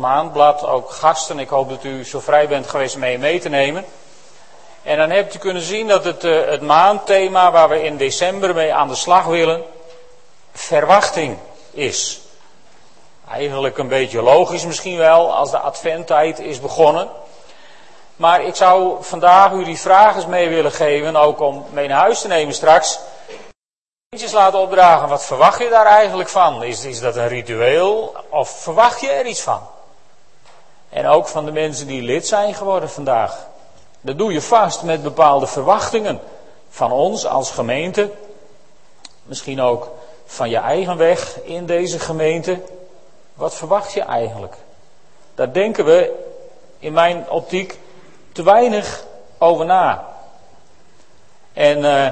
maandblad, ook gasten. Ik hoop dat u zo vrij bent geweest mee mee te nemen. En dan hebt u kunnen zien dat het, uh, het maandthema waar we in december mee aan de slag willen, verwachting is. Eigenlijk een beetje logisch misschien wel als de adventtijd is begonnen. Maar ik zou vandaag u die vragen eens mee willen geven, ook om mee naar huis te nemen straks. Eentjes laten opdragen, wat verwacht je daar eigenlijk van? Is, is dat een ritueel of verwacht je er iets van? En ook van de mensen die lid zijn geworden vandaag. Dat doe je vast met bepaalde verwachtingen van ons als gemeente. Misschien ook van je eigen weg in deze gemeente. Wat verwacht je eigenlijk? Daar denken we in mijn optiek te weinig over na. En uh,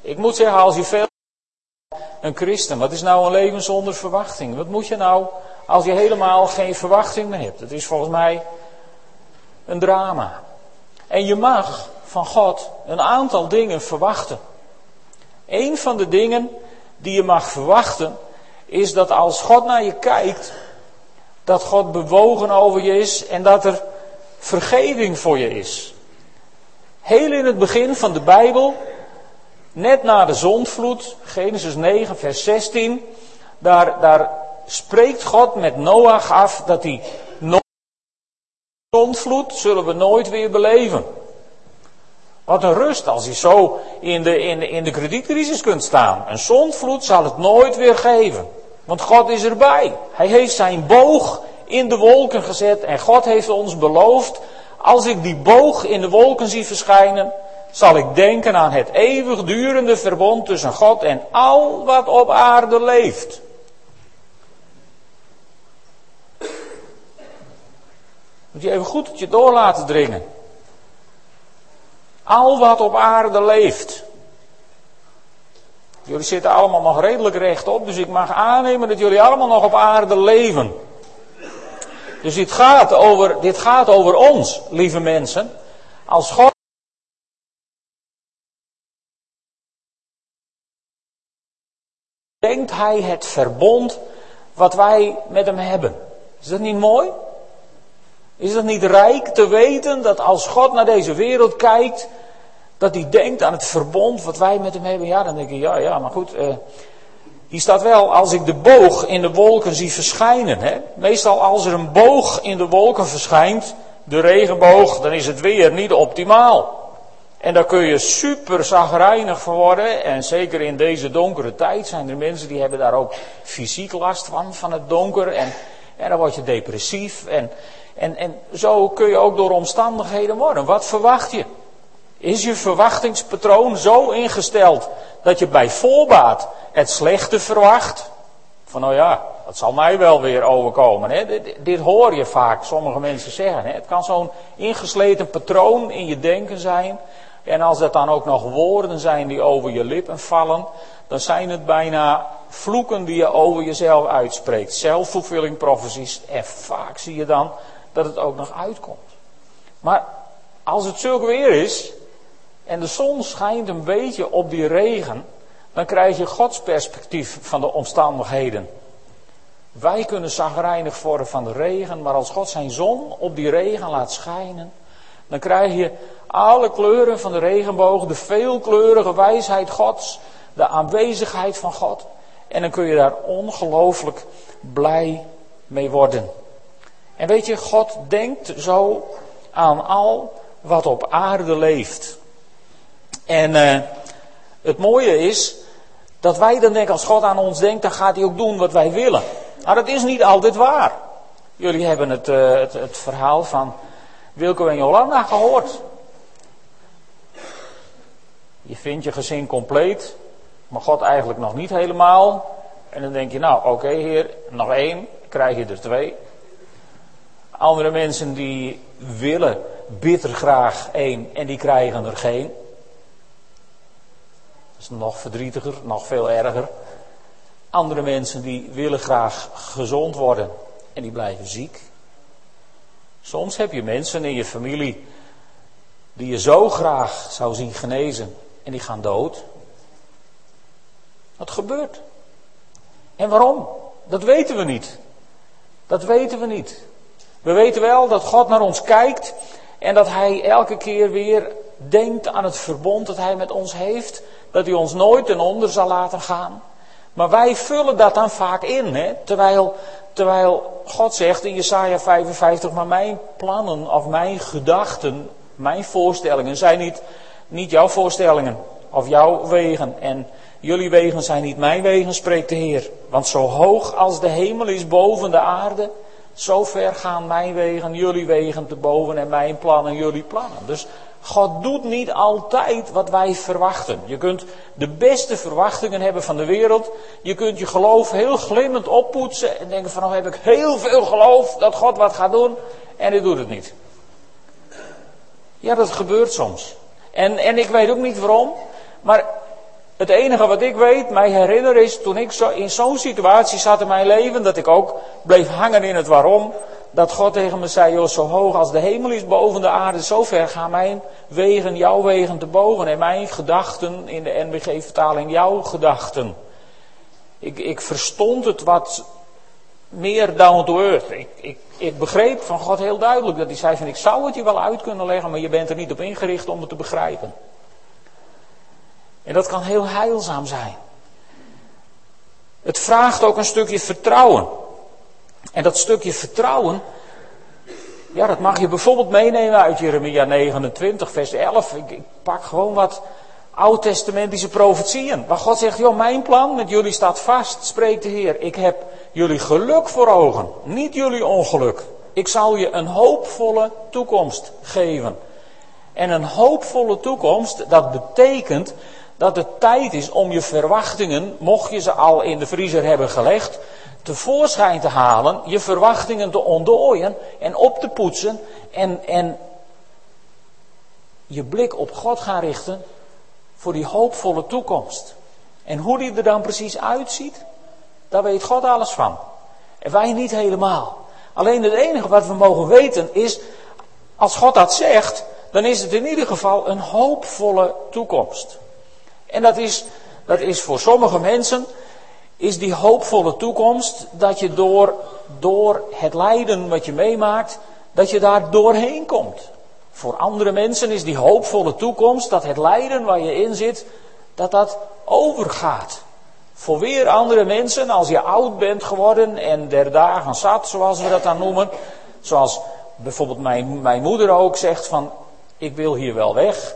ik moet zeggen, als je veel een christen? Wat is nou een leven zonder verwachting? Wat moet je nou als je helemaal geen verwachting meer hebt? Het is volgens mij een drama. En je mag van God een aantal dingen verwachten. Een van de dingen die je mag verwachten is dat als God naar je kijkt, dat God bewogen over je is en dat er vergeving voor je is. Heel in het begin van de Bijbel Net na de zondvloed, Genesis 9, vers 16, daar, daar spreekt God met Noach af dat die zondvloed zullen we nooit weer beleven. Wat een rust als je zo in de, in, in de kredietcrisis kunt staan. Een zondvloed zal het nooit weer geven. Want God is erbij. Hij heeft zijn boog in de wolken gezet en God heeft ons beloofd, als ik die boog in de wolken zie verschijnen, zal ik denken aan het eeuwigdurende verbond tussen God en al wat op aarde leeft. Moet je even goed het je door laten dringen. Al wat op aarde leeft. Jullie zitten allemaal nog redelijk rechtop, dus ik mag aannemen dat jullie allemaal nog op aarde leven. Dus dit gaat over, dit gaat over ons, lieve mensen. Als God denkt hij het verbond wat wij met hem hebben. Is dat niet mooi? Is dat niet rijk te weten dat als God naar deze wereld kijkt, dat hij denkt aan het verbond wat wij met hem hebben? Ja, dan denk ik, ja, ja, maar goed. Eh, hier staat wel, als ik de boog in de wolken zie verschijnen. Hè? Meestal als er een boog in de wolken verschijnt, de regenboog, dan is het weer niet optimaal. En daar kun je super zagrijnig voor worden. En zeker in deze donkere tijd zijn er mensen die hebben daar ook fysiek last van, van het donker. En, en dan word je depressief. En, en, en zo kun je ook door omstandigheden worden. Wat verwacht je? Is je verwachtingspatroon zo ingesteld dat je bij voorbaat het slechte verwacht? Van nou ja, dat zal mij wel weer overkomen. Hè? Dit, dit, hoor je vaak sommige mensen zeggen. Hè? Het kan zo'n ingesleten patroon in je denken zijn. En als het dan ook nog woorden zijn die over je lippen vallen, dan zijn het bijna vloeken die je over jezelf uitspreekt. Self-fulfilling prophecies. En vaak zie je dan dat het ook nog uitkomt. Maar als het zulk weer is, en de zon schijnt een beetje op die regen, dan krijg je Gods perspectief van de omstandigheden. Wij kunnen zagrijnig worden van de regen, maar als God zijn zon op die regen laat schijnen, dan krijg je alle kleuren van de regenboog, de veelkleurige wijsheid Gods, de aanwezigheid van God. En dan kun je daar ongelooflijk blij mee worden. En weet je, God denkt zo aan al wat op aarde leeft. En uh, het mooie is dat wij dan denken, als God aan ons denkt, dan gaat hij ook doen wat wij willen. Maar dat is niet altijd waar. Jullie hebben het, uh, het, het verhaal van Wilco en Jolanda gehoord. Je vindt je gezin compleet, maar God eigenlijk nog niet helemaal. En dan denk je, nou oké heer, nog één, krijg je er twee. Andere mensen die willen bitter graag één en die krijgen er geen. Dat is nog verdrietiger, nog veel erger. Andere mensen die willen graag gezond worden en die blijven ziek. Soms heb je mensen in je familie die je zo graag zou zien genezen en die gaan dood. Wat gebeurt? En waarom? Dat weten we niet. Dat weten we niet. We weten wel dat God naar ons kijkt en dat Hij elke keer weer denkt aan het verbond dat Hij met ons heeft. Dat Hij ons nooit ten onder zal laten gaan. Maar wij vullen dat dan vaak in. Hè? Terwijl, terwijl God zegt in Jesaja 55, maar mijn plannen of mijn gedachten, mijn voorstellingen zijn niet, niet jouw voorstellingen of jouw wegen. En jullie wegen zijn niet mijn wegen, spreekt de Heer. Want zo hoog als de hemel is boven de aarde, zo ver gaan mijn wegen, jullie wegen te boven en mijn plannen, jullie plannen. Dus God doet niet altijd wat wij verwachten. Je kunt de beste verwachtingen hebben van de wereld. Je kunt je geloof heel glimmend oppoetsen en denken van nou heb ik heel veel geloof dat God wat gaat doen en hij doet het niet. Ja, dat gebeurt soms. En, en ik weet ook niet waarom, maar het enige wat ik weet, mij herinner is toen ik zo in zo'n situatie zat in mijn leven, dat ik ook bleef hangen in het waarom dat God tegen me zei, joh, zo hoog als de hemel is boven de aarde, zo ver gaan mijn wegen, jouw wegen te boven. En mijn gedachten, in de NBG-vertaling, jouw gedachten. Ik, ik verstond het wat meer down to earth. Ik, ik, ik begreep van God heel duidelijk dat hij zei van, ik zou het je wel uit kunnen leggen, maar je bent er niet op ingericht om het te begrijpen. En dat kan heel heilzaam zijn. Het vraagt ook een stukje vertrouwen. En dat stukje vertrouwen, ja, dat mag je bijvoorbeeld meenemen uit Jeremia 29, vers 11. Ik, ik pak gewoon wat oud-testamentische profetieën. Waar God zegt, joh, mijn plan met jullie staat vast, spreekt de Heer. Ik heb jullie geluk voor ogen, niet jullie ongeluk. Ik zal je een hoopvolle toekomst geven. En een hoopvolle toekomst, dat betekent dat het tijd is om je verwachtingen, mocht je ze al in de vriezer hebben gelegd, tevoorschijn te halen, je verwachtingen te ontdooien en op te poetsen en, en je blik op God gaan richten voor die hoopvolle toekomst. En hoe die er dan precies uitziet, daar weet God alles van. En wij niet helemaal. Alleen het enige wat we mogen weten is, als God dat zegt, dan is het in ieder geval een hoopvolle toekomst. En dat is, dat is voor sommige mensen is die hoopvolle toekomst dat je door, door het lijden wat je meemaakt, dat je daar doorheen komt. Voor andere mensen is die hoopvolle toekomst dat het lijden waar je in zit, dat dat overgaat. Voor weer andere mensen, als je oud bent geworden en der dagen zat, zoals we dat dan noemen, zoals bijvoorbeeld mijn, mijn moeder ook zegt van, ik wil hier wel weg,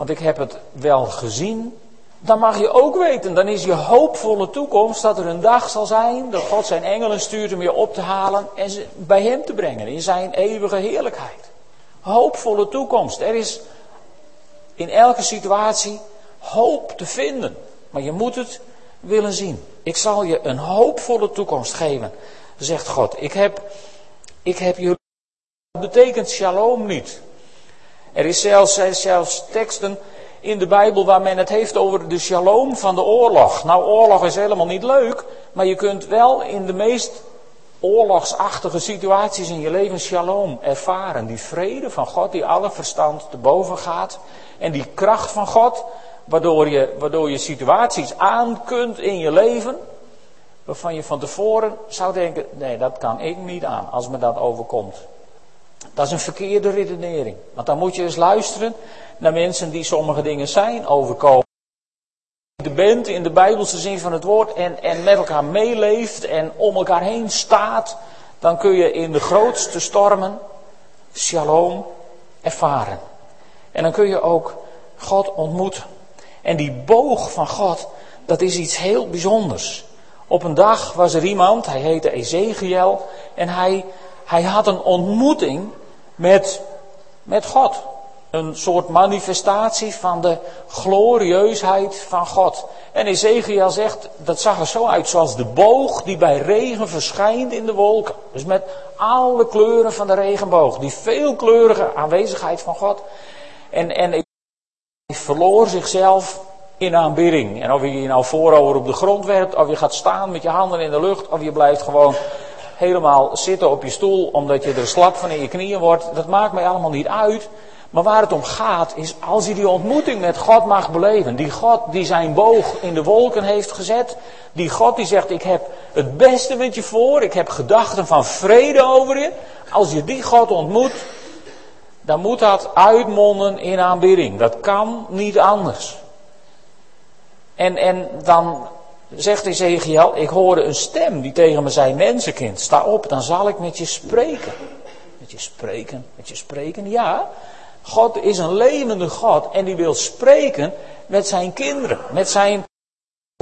want ik heb het wel gezien, dan mag je ook weten, dan is je hoopvolle toekomst dat er een dag zal zijn dat God zijn engelen stuurt om je op te halen en ze bij hem te brengen in zijn eeuwige heerlijkheid. Hoopvolle toekomst. Er is in elke situatie hoop te vinden, maar je moet het willen zien. Ik zal je een hoopvolle toekomst geven, zegt God. Ik heb, ik heb jullie. Dat betekent shalom niet. Er is zelfs, zelfs teksten in de Bijbel waar men het heeft over de shalom van de oorlog. Nou, oorlog is helemaal niet leuk, maar je kunt wel in de meest oorlogsachtige situaties in je leven shalom ervaren. Die vrede van God die alle verstand te boven gaat. En die kracht van God, waardoor je, waardoor je situaties aan kunt in je leven. Waarvan je van tevoren zou denken, nee dat kan ik niet aan als me dat overkomt. Dat is een verkeerde redenering. Want dan moet je eens luisteren naar mensen die sommige dingen zijn overkomen. Je bent in de Bijbelse zin van het woord en, en met elkaar meeleeft en om elkaar heen staat, dan kun je in de grootste stormen shalom ervaren. En dan kun je ook God ontmoeten. En die boog van God, dat is iets heel bijzonders. Op een dag was er iemand, hij heette Ezekiel, en hij, hij had een ontmoeting met, met God. Een soort manifestatie van de glorieusheid van God. En Ezekiel zegt, dat zag er zo uit zoals de boog die bij regen verschijnt in de wolken. Dus met alle kleuren van de regenboog. Die veelkleurige aanwezigheid van God. En, en hij verloor zichzelf in aanbidding. En of je je nou voorover op de grond werpt, of je gaat staan met je handen in de lucht, of je blijft gewoon helemaal zitten op je stoel omdat je er slap van in je knieën wordt, dat maakt mij allemaal niet uit. Maar waar het om gaat is als je die ontmoeting met God mag beleven. Die God die zijn boog in de wolken heeft gezet. Die God die zegt ik heb het beste met je voor. Ik heb gedachten van vrede over je. Als je die God ontmoet. Dan moet dat uitmonden in aanbidding. Dat kan niet anders. En, en dan zegt Ezekiel, ik hoorde een stem die tegen me zei, mensenkind, sta op, dan zal ik met je spreken. Met je spreken, met je spreken, ja. God is een levende God en die wil spreken met zijn kinderen, met zijn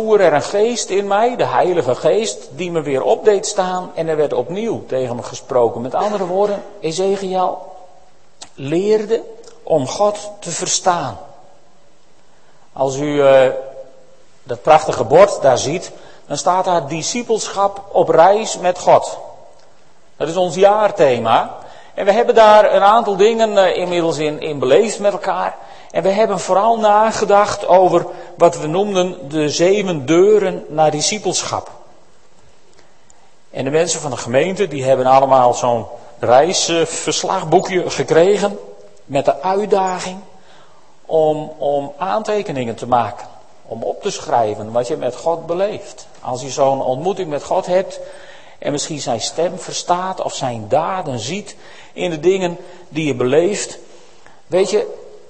voer er een geest in mij, de Heilige Geest, die me weer op deed staan en er werd opnieuw tegen me gesproken. Met andere woorden, Ezekiel leerde om God te verstaan. Als u uh, dat prachtige bord daar ziet, dan staat daar discipelschap op reis met God. Dat is ons jaarthema. En we hebben daar een aantal dingen uh, inmiddels in, in beleefd met elkaar. En we hebben vooral nagedacht over wat we noemden de zeven deuren naar discipelschap. En de mensen van de gemeente die hebben allemaal zo'n reisverslagboekje gekregen met de uitdaging om, om aantekeningen te maken. Om op te schrijven wat je met God beleeft. Als je zo'n ontmoeting met God hebt en misschien zijn stem verstaat of zijn daden ziet in de dingen die je beleeft. Weet je,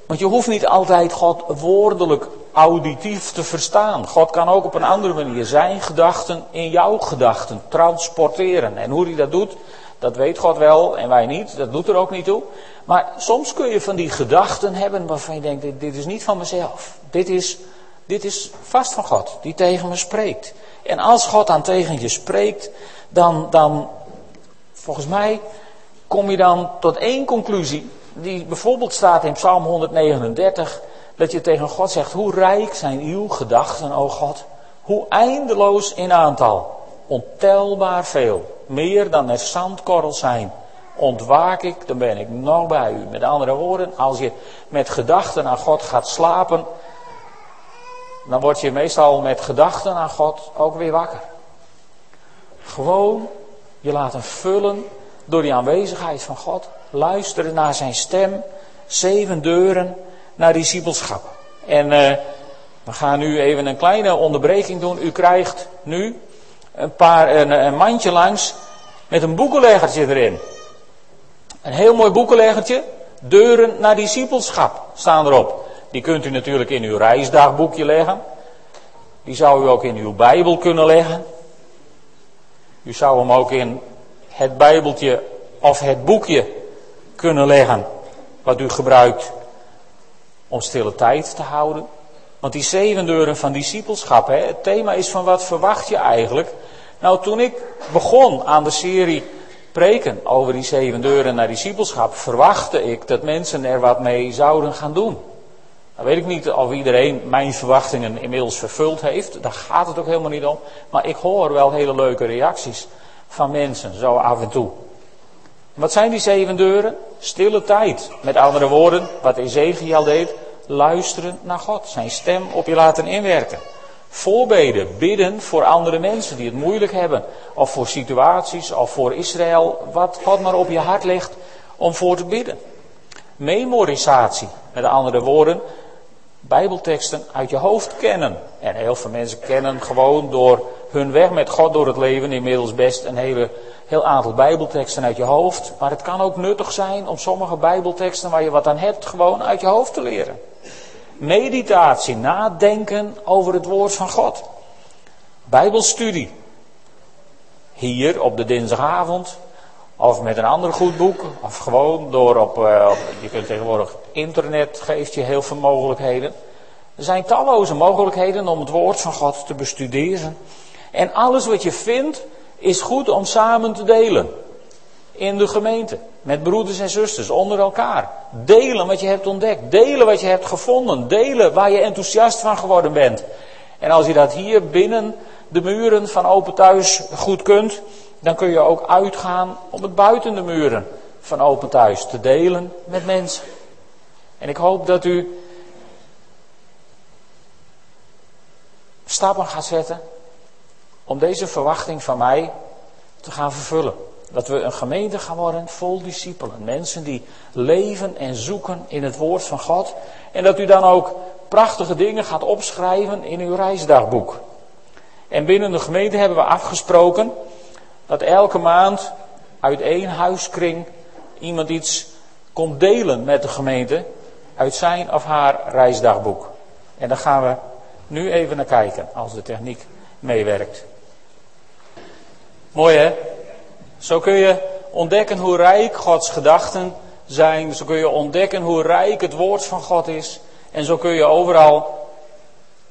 want je hoeft niet altijd God woordelijk auditief te verstaan. God kan ook op een andere manier zijn gedachten in jouw gedachten transporteren. En hoe hij dat doet, dat weet God wel en wij niet. Dat doet er ook niet toe. Maar soms kun je van die gedachten hebben waarvan je denkt, dit, dit is niet van mezelf. Dit is, dit is vast van God, die tegen me spreekt. En als God dan tegen je spreekt, dan, dan volgens mij kom je dan tot één conclusie. Die bijvoorbeeld staat in Psalm 139. Dat je tegen God zegt, hoe rijk zijn uw gedachten, o God. Hoe eindeloos in aantal. Ontelbaar veel. Meer dan er zandkorrels zijn. Ontwaak ik, dan ben ik nog bij u. Met andere woorden, als je met gedachten aan God gaat slapen, dan word je meestal met gedachten aan God ook weer wakker. Gewoon je laten vullen door die aanwezigheid van God. Luisteren naar zijn stem. Zeven deuren naar discipelschap. En uh, we gaan nu even een kleine onderbreking doen. U krijgt nu een, paar, een, een mandje langs met een boekenleggertje erin. Een heel mooi boekenleggertje. Deuren naar discipelschap staan erop. Die kunt u natuurlijk in uw reisdagboekje leggen. Die zou u ook in uw Bijbel kunnen leggen. U zou hem ook in het Bijbeltje of het boekje kunnen leggen. Wat u gebruikt om stille tijd te houden. Want die zeven deuren van discipelschap, hè, het thema is van wat verwacht je eigenlijk? Nou, toen ik begon aan de serie preken over die zeven deuren naar discipelschap, verwachtte ik dat mensen er wat mee zouden gaan doen. Dan weet ik niet of iedereen mijn verwachtingen inmiddels vervuld heeft. Daar gaat het ook helemaal niet om. Maar ik hoor wel hele leuke reacties van mensen, zo af en toe. Wat zijn die zeven deuren? Stille tijd. Met andere woorden, wat Ezekiel deed, luisteren naar God. Zijn stem op je laten inwerken. Voorbeden, bidden voor andere mensen die het moeilijk hebben. Of voor situaties, of voor Israël. Wat God maar op je hart legt om voor te bidden. Memorisatie, met andere woorden, Bijbelteksten uit je hoofd kennen. En heel veel mensen kennen gewoon door hun weg met God door het leven inmiddels best een hele, heel aantal Bijbelteksten uit je hoofd. Maar het kan ook nuttig zijn om sommige Bijbelteksten waar je wat aan hebt gewoon uit je hoofd te leren. Meditatie, nadenken over het woord van God. Bijbelstudie. Hier op de dinsdagavond of met een ander goed boek. Of gewoon door op, uh, je kunt tegenwoordig internet geeft je heel veel mogelijkheden. Er zijn talloze mogelijkheden om het woord van God te bestuderen. En alles wat je vindt is goed om samen te delen. In de gemeente. Met broeders en zusters, onder elkaar. Delen wat je hebt ontdekt. Delen wat je hebt gevonden. Delen waar je enthousiast van geworden bent. En als je dat hier binnen de muren van Open Thuis goed kunt, dan kun je ook uitgaan om het buiten de muren van Open Thuis te delen met mensen. En ik hoop dat u stappen gaat zetten om deze verwachting van mij te gaan vervullen. Dat we een gemeente gaan worden vol discipelen. Mensen die leven en zoeken in het woord van God. En dat u dan ook prachtige dingen gaat opschrijven in uw reisdagboek. En binnen de gemeente hebben we afgesproken dat elke maand uit één huiskring iemand iets komt delen met de gemeente uit zijn of haar reisdagboek. En daar gaan we nu even naar kijken als de techniek meewerkt. Mooi hè? Zo kun je ontdekken hoe rijk Gods gedachten zijn. Zo kun je ontdekken hoe rijk het woord van God is. En zo kun je overal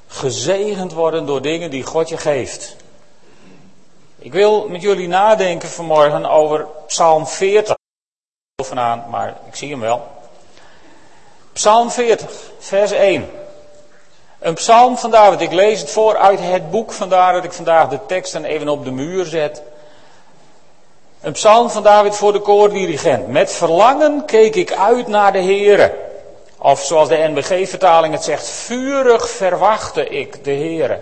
gezegend worden door dingen die God je geeft. Ik wil met jullie nadenken vanmorgen over Psalm 40. Vanaan, maar ik zie hem wel. Psalm 40, vers 1. Een psalm van David. Ik lees het voor uit het boek, vandaar dat ik vandaag de teksten even op de muur zet. Een psalm van David voor de koordirigent. Met verlangen keek ik uit naar de Heere. Of zoals de NBG-vertaling het zegt, vurig verwachtte ik de Heere.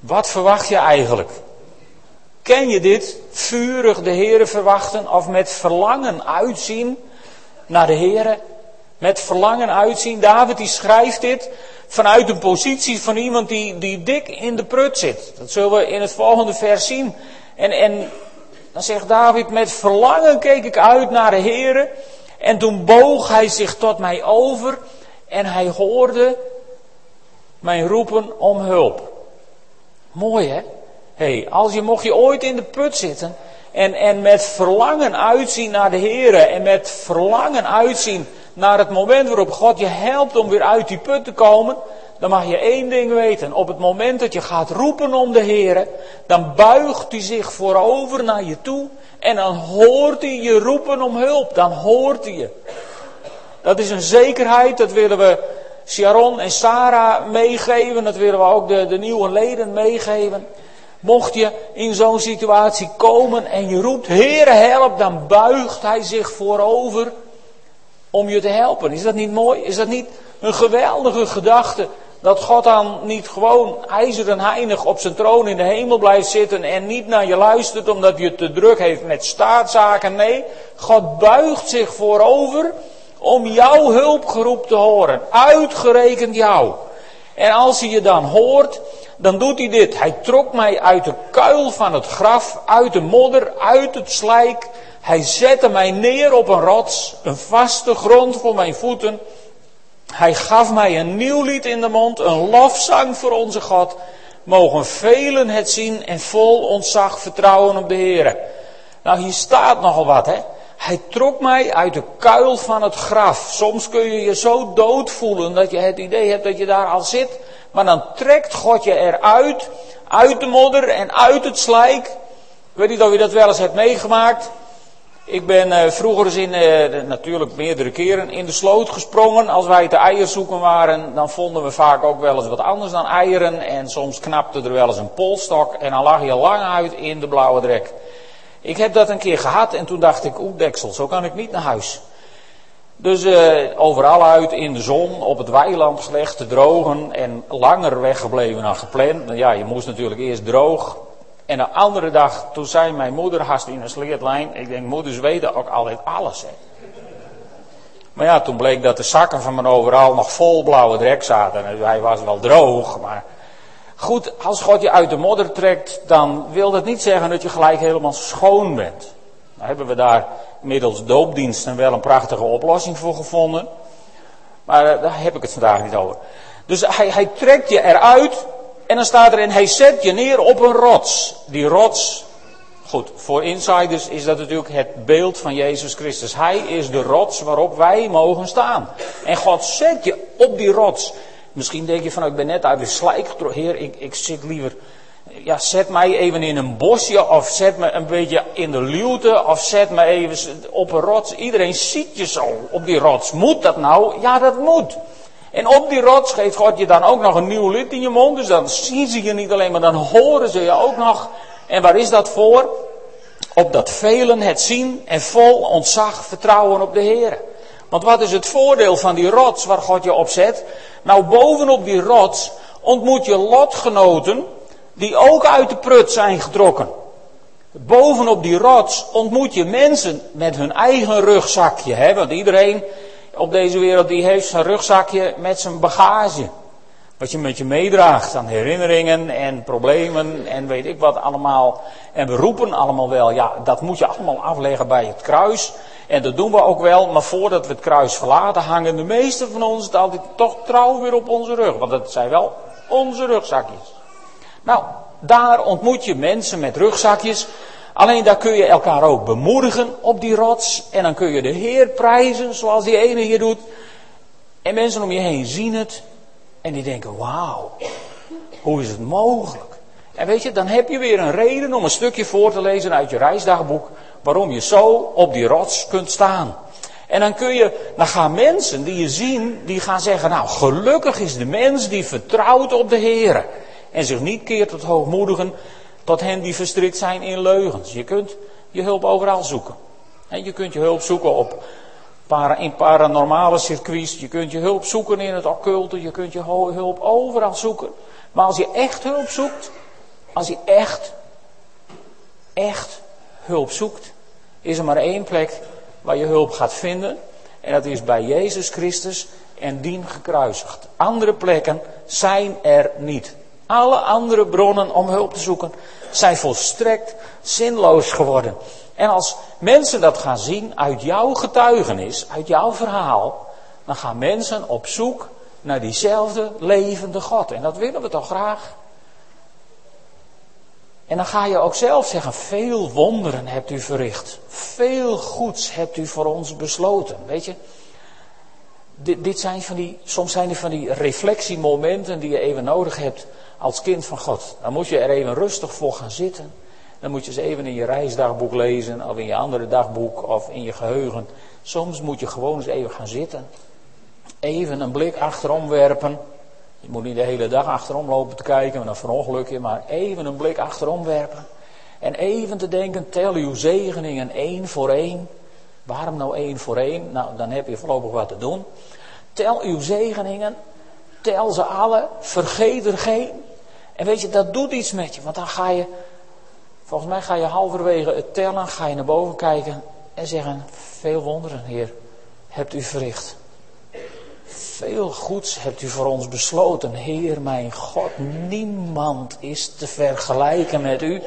Wat verwacht je eigenlijk? Ken je dit? Vurig de Heere verwachten of met verlangen uitzien naar de Heere? Met verlangen uitzien. David die schrijft dit vanuit een positie van iemand die, die dik in de prut zit. Dat zullen we in het volgende vers zien. En, en dan zegt David, met verlangen keek ik uit naar de Heere. En toen boog hij zich tot mij over en hij hoorde mijn roepen om hulp. Mooi hè? Hey, als je mocht je ooit in de put zitten en, en met verlangen uitzien naar de Heere en met verlangen uitzien naar het moment waarop God je helpt om weer uit die put te komen, dan mag je één ding weten. Op het moment dat je gaat roepen om de Heer, dan buigt hij zich voorover naar je toe en dan hoort hij je roepen om hulp. Dan hoort hij je. Dat is een zekerheid, dat willen we Sharon en Sarah meegeven, dat willen we ook de, de nieuwe leden meegeven. Mocht je in zo'n situatie komen en je roept, Heere help, dan buigt hij zich voorover om je te helpen. Is dat niet mooi? Is dat niet een geweldige gedachte? Dat God dan niet gewoon ijzeren heinig op zijn troon in de hemel blijft zitten en niet naar je luistert omdat je te druk heeft met staatszaken. Nee, God buigt zich voorover om jouw hulpgeroep te horen. Uitgerekend jou. En als hij je dan hoort, dan doet hij dit. Hij trok mij uit de kuil van het graf, uit de modder, uit het slijk. Hij zette mij neer op een rots, een vaste grond voor mijn voeten. Hij gaf mij een nieuw lied in de mond, een lofzang voor onze God. Mogen velen het zien en vol ontzag vertrouwen op de Heer. Nou, hier staat nogal wat, hè. Hij trok mij uit de kuil van het graf. Soms kun je je zo dood voelen dat je het idee hebt dat je daar al zit. Maar dan trekt God je eruit, uit de modder en uit het slijk. Ik weet niet of je dat wel eens hebt meegemaakt. Ik ben uh, vroeger eens in, uh, natuurlijk meerdere keren in de sloot gesprongen. Als wij te eier zoeken waren, dan vonden we vaak ook wel eens wat anders dan eieren. En soms knapte er wel eens een polstok en dan lag je lang uit in de blauwe drek. Ik heb dat een keer gehad en toen dacht ik, oeh deksel, zo kan ik niet naar huis. Dus uh, overal uit in de zon, op het weiland slecht te drogen en langer weggebleven dan gepland. Ja, je moest natuurlijk eerst droog, en de andere dag, toen zei mijn moeder haast in een sleertlijn. Ik denk, moeders weten ook altijd alles. Hè. Maar ja, toen bleek dat de zakken van mijn overal nog vol blauwe drek zaten. En hij was wel droog, maar... Goed, als God je uit de modder trekt, dan wil dat niet zeggen dat je gelijk helemaal schoon bent. Nou hebben we daar middels doopdiensten wel een prachtige oplossing voor gevonden. Maar eh, daar heb ik het vandaag niet over. Dus hij, hij trekt je eruit en dan staat er in, hij zet je neer op een rots. Die rots, goed, voor insiders is dat natuurlijk het beeld van Jezus Christus. Hij is de rots waarop wij mogen staan. En God zet je op die rots. Misschien denk je van, ik ben net uit de slijk Heer, ik, ik zit liever, ja, zet mij even in een bosje, of zet me een beetje in de luwte, of zet me even op een rots. Iedereen ziet je zo op die rots. Moet dat nou? Ja, dat moet. En op die rots geeft God je dan ook nog een nieuw lid in je mond. Dus dan zien ze je niet alleen, maar dan horen ze je ook nog. En waar is dat voor? Opdat velen het zien en vol ontzag vertrouwen op de Heer. Want wat is het voordeel van die rots waar God je op zet? Nou, bovenop die rots ontmoet je lotgenoten die ook uit de prut zijn getrokken. Bovenop die rots ontmoet je mensen met hun eigen rugzakje. Hè? Want iedereen op deze wereld die heeft zijn rugzakje met zijn bagage. Wat je met je meedraagt aan herinneringen en problemen en weet ik wat allemaal. En we roepen allemaal wel, ja, dat moet je allemaal afleggen bij het kruis. En dat doen we ook wel, maar voordat we het kruis verlaten, hangen de meeste van ons het altijd toch trouw weer op onze rug. Want dat zijn wel onze rugzakjes. Nou, daar ontmoet je mensen met rugzakjes. Alleen daar kun je elkaar ook bemoedigen op die rots. En dan kun je de Heer prijzen, zoals die ene hier doet. En mensen om je heen zien het. En die denken, wauw, hoe is het mogelijk? En weet je, dan heb je weer een reden om een stukje voor te lezen uit je reisdagboek. Waarom je zo op die rots kunt staan. En dan kun je, dan gaan mensen die je zien, die gaan zeggen, nou gelukkig is de mens die vertrouwt op de Heer. En zich niet keert tot hoogmoedigen, tot hen die verstrikt zijn in leugens. Je kunt je hulp overal zoeken. En je kunt je hulp zoeken op in paranormale circuits. Je kunt je hulp zoeken in het occulte. Je kunt je hulp overal zoeken. Maar als je echt hulp zoekt, als je echt, echt hulp zoekt, is er maar één plek waar je hulp gaat vinden. En dat is bij Jezus Christus en dien gekruisigd. Andere plekken zijn er niet. Alle andere bronnen om hulp te zoeken zijn volstrekt zinloos geworden. En als mensen dat gaan zien uit jouw getuigenis, uit jouw verhaal, dan gaan mensen op zoek naar diezelfde levende God. En dat willen we toch graag? En dan ga je ook zelf zeggen, veel wonderen hebt u verricht. Veel goeds hebt u voor ons besloten. Weet je, dit, dit zijn van die, soms zijn er van die reflectiemomenten die je even nodig hebt als kind van God. Dan moet je er even rustig voor gaan zitten. Dan moet je eens even in je reisdagboek lezen, of in je andere dagboek, of in je geheugen. Soms moet je gewoon eens even gaan zitten. Even een blik achterom werpen. Je moet niet de hele dag achterom lopen te kijken, met een verongelukje, maar even een blik achterom werpen. En even te denken, tel uw zegeningen één voor één. Waarom nou één voor één? Nou, dan heb je voorlopig wat te doen. Tel uw zegeningen, tel ze alle, vergeet er geen. En weet je, dat doet iets met je, want dan ga je, volgens mij ga je halverwege het tellen, ga je naar boven kijken en zeggen, veel wonderen, Heer, hebt u verricht. Veel goeds hebt u voor ons besloten, Heer mijn God. Niemand is te vergelijken met u.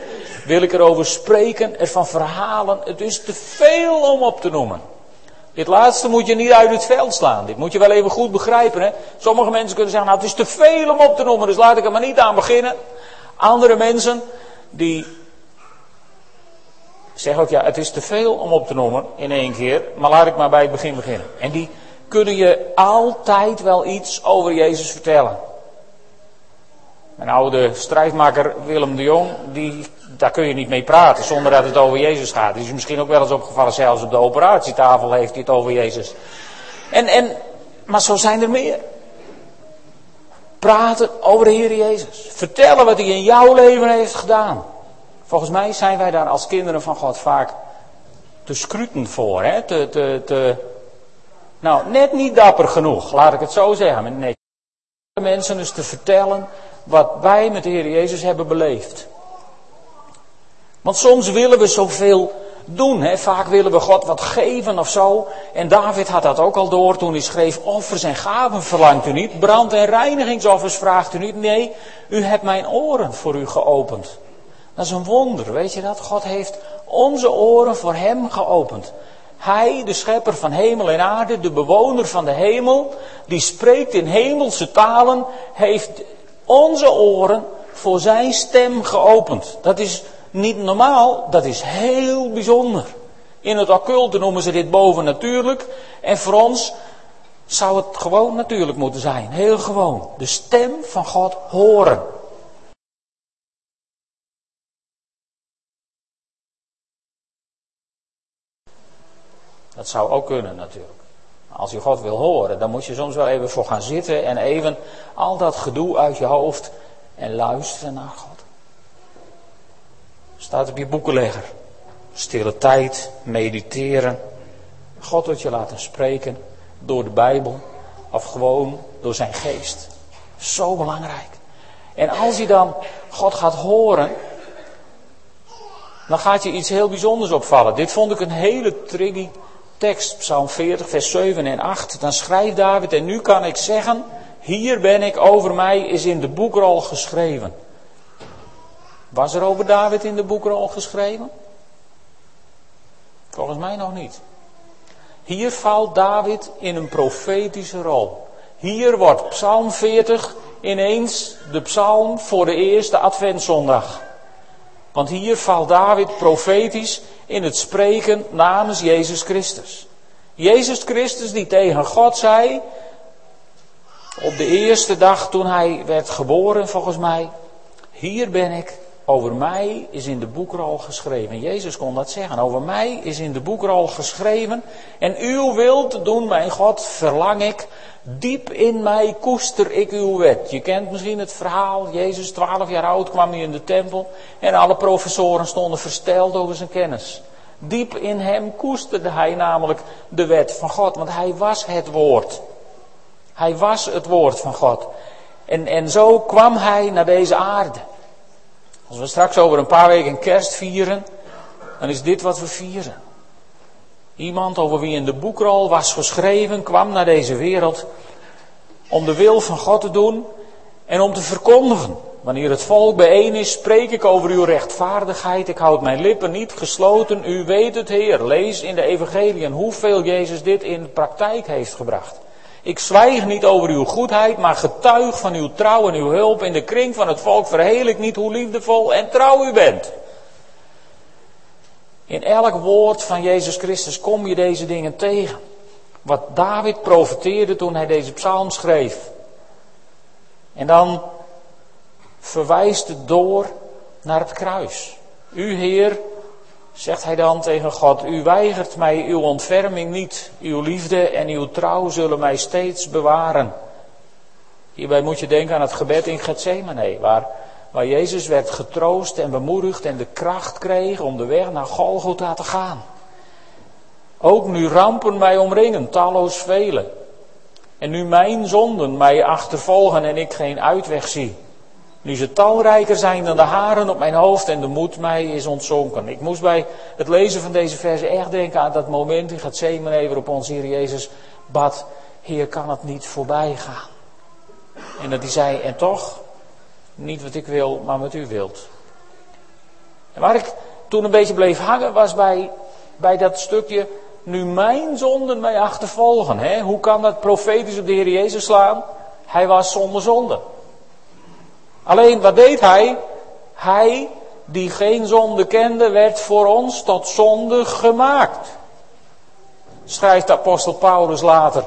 Wil ik erover spreken, ervan verhalen. Het is te veel om op te noemen. Dit laatste moet je niet uit het veld slaan. Dit moet je wel even goed begrijpen. Hè? Sommige mensen kunnen zeggen, nou het is te veel om op te noemen, dus laat ik er maar niet aan beginnen. Andere mensen, die zeggen ook, ja het is te veel om op te noemen in één keer, maar laat ik maar bij het begin beginnen. En die kunnen je altijd wel iets over Jezus vertellen. Mijn oude strijdmaker Willem de Jong, die, daar kun je niet mee praten zonder dat het over Jezus gaat. Die is misschien ook wel eens opgevallen, zelfs op de operatietafel heeft hij het over Jezus. En, en, maar zo zijn er meer. Praten over de Heer Jezus. Vertellen wat hij in jouw leven heeft gedaan. Volgens mij zijn wij daar als kinderen van God vaak te scruten voor. Hè? Te, te, te, nou, net niet dapper genoeg, laat ik het zo zeggen. Nee, mensen dus te vertellen wat wij met de Heer Jezus hebben beleefd. Want soms willen we zoveel doen. Hè? Vaak willen we God wat geven of zo. En David had dat ook al door toen hij schreef: Offers en gaven verlangt u niet. Brand- en reinigingsoffers vraagt u niet. Nee, u hebt mijn oren voor u geopend. Dat is een wonder, weet je dat? God heeft onze oren voor hem geopend. Hij, de schepper van hemel en aarde, de bewoner van de hemel, die spreekt in hemelse talen, heeft onze oren voor zijn stem geopend. Dat is niet normaal, dat is heel bijzonder. In het occulte noemen ze dit bovennatuurlijk. En voor ons zou het gewoon natuurlijk moeten zijn. Heel gewoon. De stem van God horen. Dat zou ook kunnen natuurlijk. Als je God wil horen, dan moet je soms wel even voor gaan zitten en even al dat gedoe uit je hoofd en luisteren naar God. Staat op je boekenlegger. Stille tijd, mediteren. God wordt je laten spreken door de Bijbel of gewoon door zijn geest. Zo belangrijk. En als je dan God gaat horen, dan gaat je iets heel bijzonders opvallen. Dit vond ik een hele triggy tekst, Psalm 40, vers 7 en 8. Dan schrijft David, en nu kan ik zeggen, hier ben ik, over mij is in de boekrol geschreven. Was er over David in de boekrol geschreven? Volgens mij nog niet. Hier valt David in een profetische rol. Hier wordt Psalm 40 ineens de psalm voor de eerste Adventszondag. Want hier valt David profetisch in het spreken namens Jezus Christus. Jezus Christus die tegen God zei, op de eerste dag toen hij werd geboren volgens mij, hier ben ik, over mij is in de boekrol geschreven. Jezus kon dat zeggen. Over mij is in de boekrol geschreven. En uw wil te doen, mijn God, verlang ik. Diep in mij koester ik uw wet. Je kent misschien het verhaal. Jezus, twaalf jaar oud, kwam hij in de tempel. En alle professoren stonden versteld over zijn kennis. Diep in hem koesterde hij namelijk de wet van God. Want hij was het woord. Hij was het woord van God. En, en zo kwam hij naar deze aarde. Als we straks over een paar weken kerst vieren, dan is dit wat we vieren. Iemand over wie in de boekrol was geschreven, kwam naar deze wereld om de wil van God te doen en om te verkondigen. Wanneer het volk bijeen is, spreek ik over uw rechtvaardigheid. Ik houd mijn lippen niet gesloten. U weet het, Heer. Lees in de Evangeliën hoeveel Jezus dit in de praktijk heeft gebracht. Ik zwijg niet over uw goedheid, maar getuig van uw trouw en uw hulp. In de kring van het volk verheel ik niet hoe liefdevol en trouw u bent. In elk woord van Jezus Christus kom je deze dingen tegen. Wat David profeteerde toen hij deze psalm schreef. En dan verwijst het door naar het kruis. U Heer, zegt hij dan tegen God, u weigert mij uw ontferming niet, uw liefde en uw trouw zullen mij steeds bewaren. Hierbij moet je denken aan het gebed in Gethsemane, waar, waar Jezus werd getroost en bemoedigd en de kracht kreeg om de weg naar Golgotha te gaan. Ook nu rampen mij omringen, talloos velen. En nu mijn zonden mij achtervolgen en ik geen uitweg zie. Nu ze talrijker zijn dan de haren op mijn hoofd en de moed mij is ontzonken. Ik moest bij het lezen van deze verse echt denken aan dat moment in Gethsemane waarop onze Heer Jezus bad, Heer kan het niet voorbij gaan. En dat hij zei, en toch, niet wat ik wil, maar wat u wilt. En waar ik toen een beetje bleef hangen was bij, bij dat stukje, nu mijn zonden mij achtervolgen. Hè? Hoe kan dat profetisch op de Heer Jezus slaan? Hij was zonder zonde. Alleen wat deed hij? Hij die geen zonde kende, werd voor ons tot zonde gemaakt. Schrijft apostel Paulus later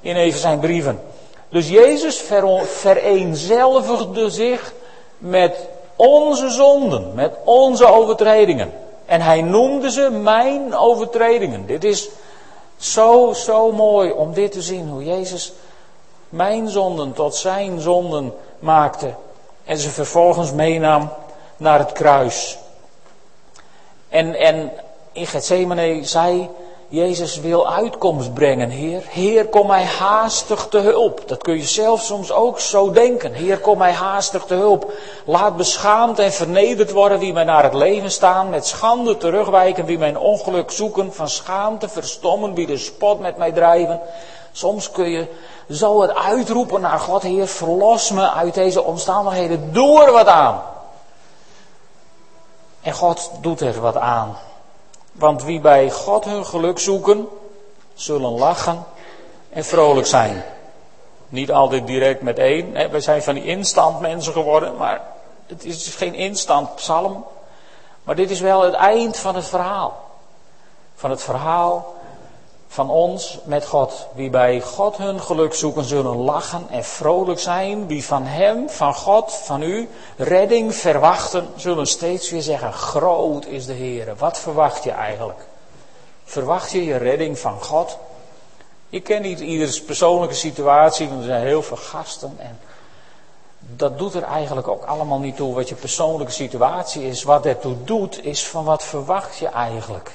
in even zijn brieven. Dus Jezus vereenzelvigde zich met onze zonden, met onze overtredingen. En hij noemde ze mijn overtredingen. Dit is zo, zo mooi om dit te zien, hoe Jezus mijn zonden tot zijn zonden maakte en ze vervolgens meenam naar het kruis. En, en in Gethsemane zei Jezus wil uitkomst brengen, Heer. Heer, kom mij haastig te hulp. Dat kun je zelf soms ook zo denken. Heer, kom mij haastig te hulp. Laat beschaamd en vernederd worden wie mij naar het leven staan. Met schande terugwijken wie mijn ongeluk zoeken. Van schaamte verstommen wie de spot met mij drijven. Soms kun je zo het uitroepen naar God, Heer, verlos me uit deze omstandigheden, doe er wat aan. En God doet er wat aan. Want wie bij God hun geluk zoeken, zullen lachen en vrolijk zijn. Niet altijd direct met één. We zijn van die instant mensen geworden, maar het is geen instant psalm. Maar dit is wel het eind van het verhaal. Van het verhaal van ons met God. Wie bij God hun geluk zoeken, zullen lachen en vrolijk zijn. Wie van Hem, van God, van U, redding verwachten, zullen steeds weer zeggen: Groot is de Heer. Wat verwacht je eigenlijk? Verwacht je je redding van God? Ik ken niet ieders persoonlijke situatie, want er zijn heel veel gasten. En dat doet er eigenlijk ook allemaal niet toe wat je persoonlijke situatie is. Wat ertoe doet, is van wat verwacht je eigenlijk?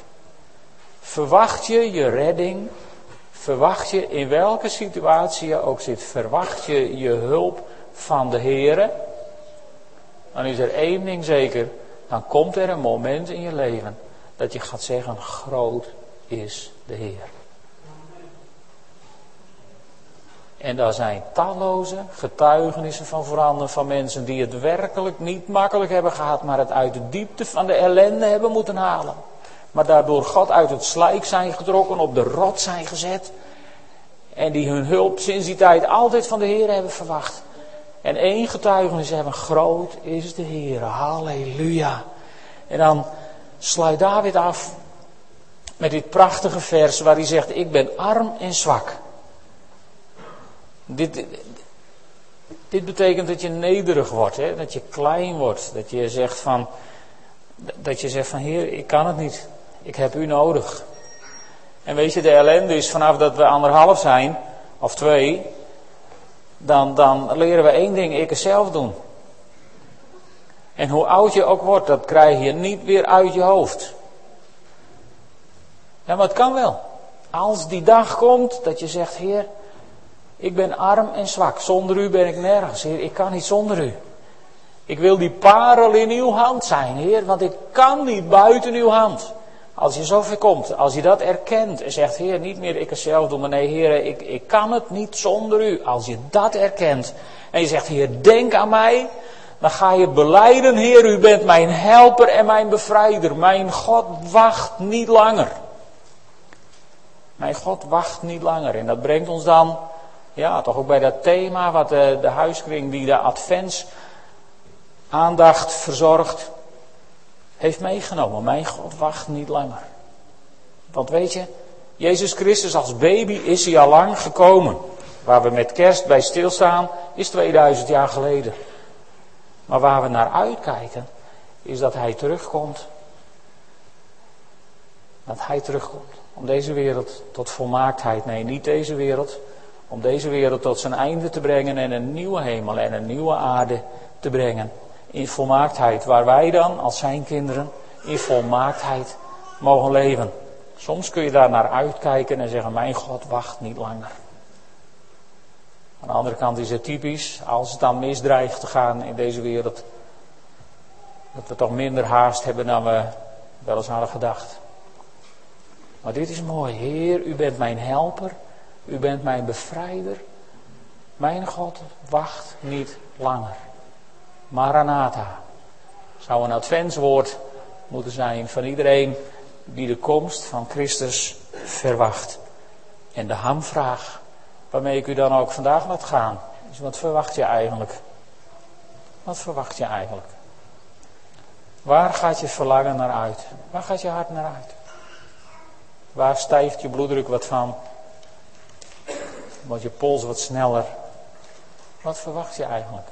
Verwacht je je redding? Verwacht je in welke situatie je ook zit, verwacht je je hulp van de Heer? Dan is er één ding zeker, dan komt er een moment in je leven dat je gaat zeggen, groot is de Heer. En daar zijn talloze getuigenissen van veranderen van mensen die het werkelijk niet makkelijk hebben gehad, maar het uit de diepte van de ellende hebben moeten halen. Maar daardoor God uit het slijk zijn getrokken, op de rot zijn gezet. En die hun hulp sinds die tijd altijd van de Heer hebben verwacht. En één getuigenis hebben, groot is de Heer, halleluja. En dan sluit David af met dit prachtige vers waar hij zegt, ik ben arm en zwak. Dit, dit betekent dat je nederig wordt, hè? dat je klein wordt. Dat je zegt van, dat je zegt van Heer, ik kan het niet. Ik heb u nodig. En weet je, de ellende is vanaf dat we anderhalf zijn, of twee, dan, dan leren we één ding, ik het zelf doen. En hoe oud je ook wordt, dat krijg je niet weer uit je hoofd. Ja, maar het kan wel. Als die dag komt dat je zegt, Heer, ik ben arm en zwak. Zonder u ben ik nergens, Heer. Ik kan niet zonder u. Ik wil die parel in uw hand zijn, Heer, want ik kan niet buiten uw hand. Als je zover komt, als je dat erkent en zegt, Heer, niet meer ik het zelf doe, maar nee, Heer, ik, ik kan het niet zonder u. Als je dat erkent en je zegt, Heer, denk aan mij, dan ga je beleiden, Heer, u bent mijn helper en mijn bevrijder. Mijn God wacht niet langer. Mijn God wacht niet langer. En dat brengt ons dan, ja, toch ook bij dat thema wat de, de huiskring die de advents aandacht verzorgt, heeft meegenomen. Mijn God wacht niet langer. Want weet je, Jezus Christus als baby is hij al lang gekomen. Waar we met kerst bij stilstaan, is 2000 jaar geleden. Maar waar we naar uitkijken, is dat hij terugkomt. Dat hij terugkomt. Om deze wereld tot volmaaktheid, nee, niet deze wereld. Om deze wereld tot zijn einde te brengen en een nieuwe hemel en een nieuwe aarde te brengen in volmaaktheid, waar wij dan als zijn kinderen in volmaaktheid mogen leven. Soms kun je daar naar uitkijken en zeggen, mijn God wacht niet langer. Aan de andere kant is het typisch, als het dan misdreigt te gaan in deze wereld, dat we toch minder haast hebben dan we wel eens hadden gedacht. Maar dit is mooi. Heer, u bent mijn helper, u bent mijn bevrijder. Mijn God wacht niet langer. Maranatha. Zou een adventswoord moeten zijn van iedereen die de komst van Christus verwacht. En de hamvraag waarmee ik u dan ook vandaag laat gaan is wat verwacht je eigenlijk? Wat verwacht je eigenlijk? Waar gaat je verlangen naar uit? Waar gaat je hart naar uit? Waar stijgt je bloeddruk wat van? Wordt je pols wat sneller? Wat verwacht je eigenlijk?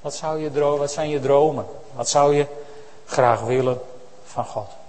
Wat, zou je wat zijn je dromen? Wat zou je graag willen van God?